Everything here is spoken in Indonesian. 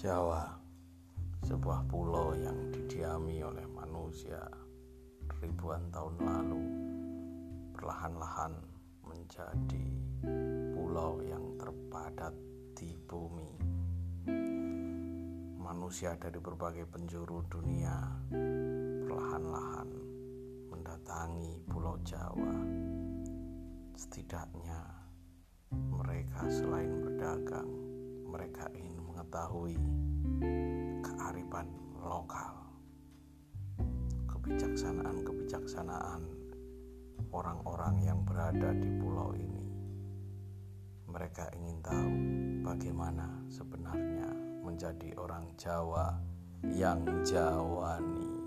Jawa, sebuah pulau yang didiami oleh manusia ribuan tahun lalu, perlahan-lahan menjadi pulau yang terpadat di bumi. Manusia dari berbagai penjuru dunia perlahan-lahan mendatangi Pulau Jawa. Setidaknya mereka selain berdagang, mereka ingin mengetahui kearifan lokal, kebijaksanaan-kebijaksanaan orang-orang yang berada di pulau ini. Mereka ingin tahu bagaimana sebenarnya menjadi orang Jawa yang Jawani.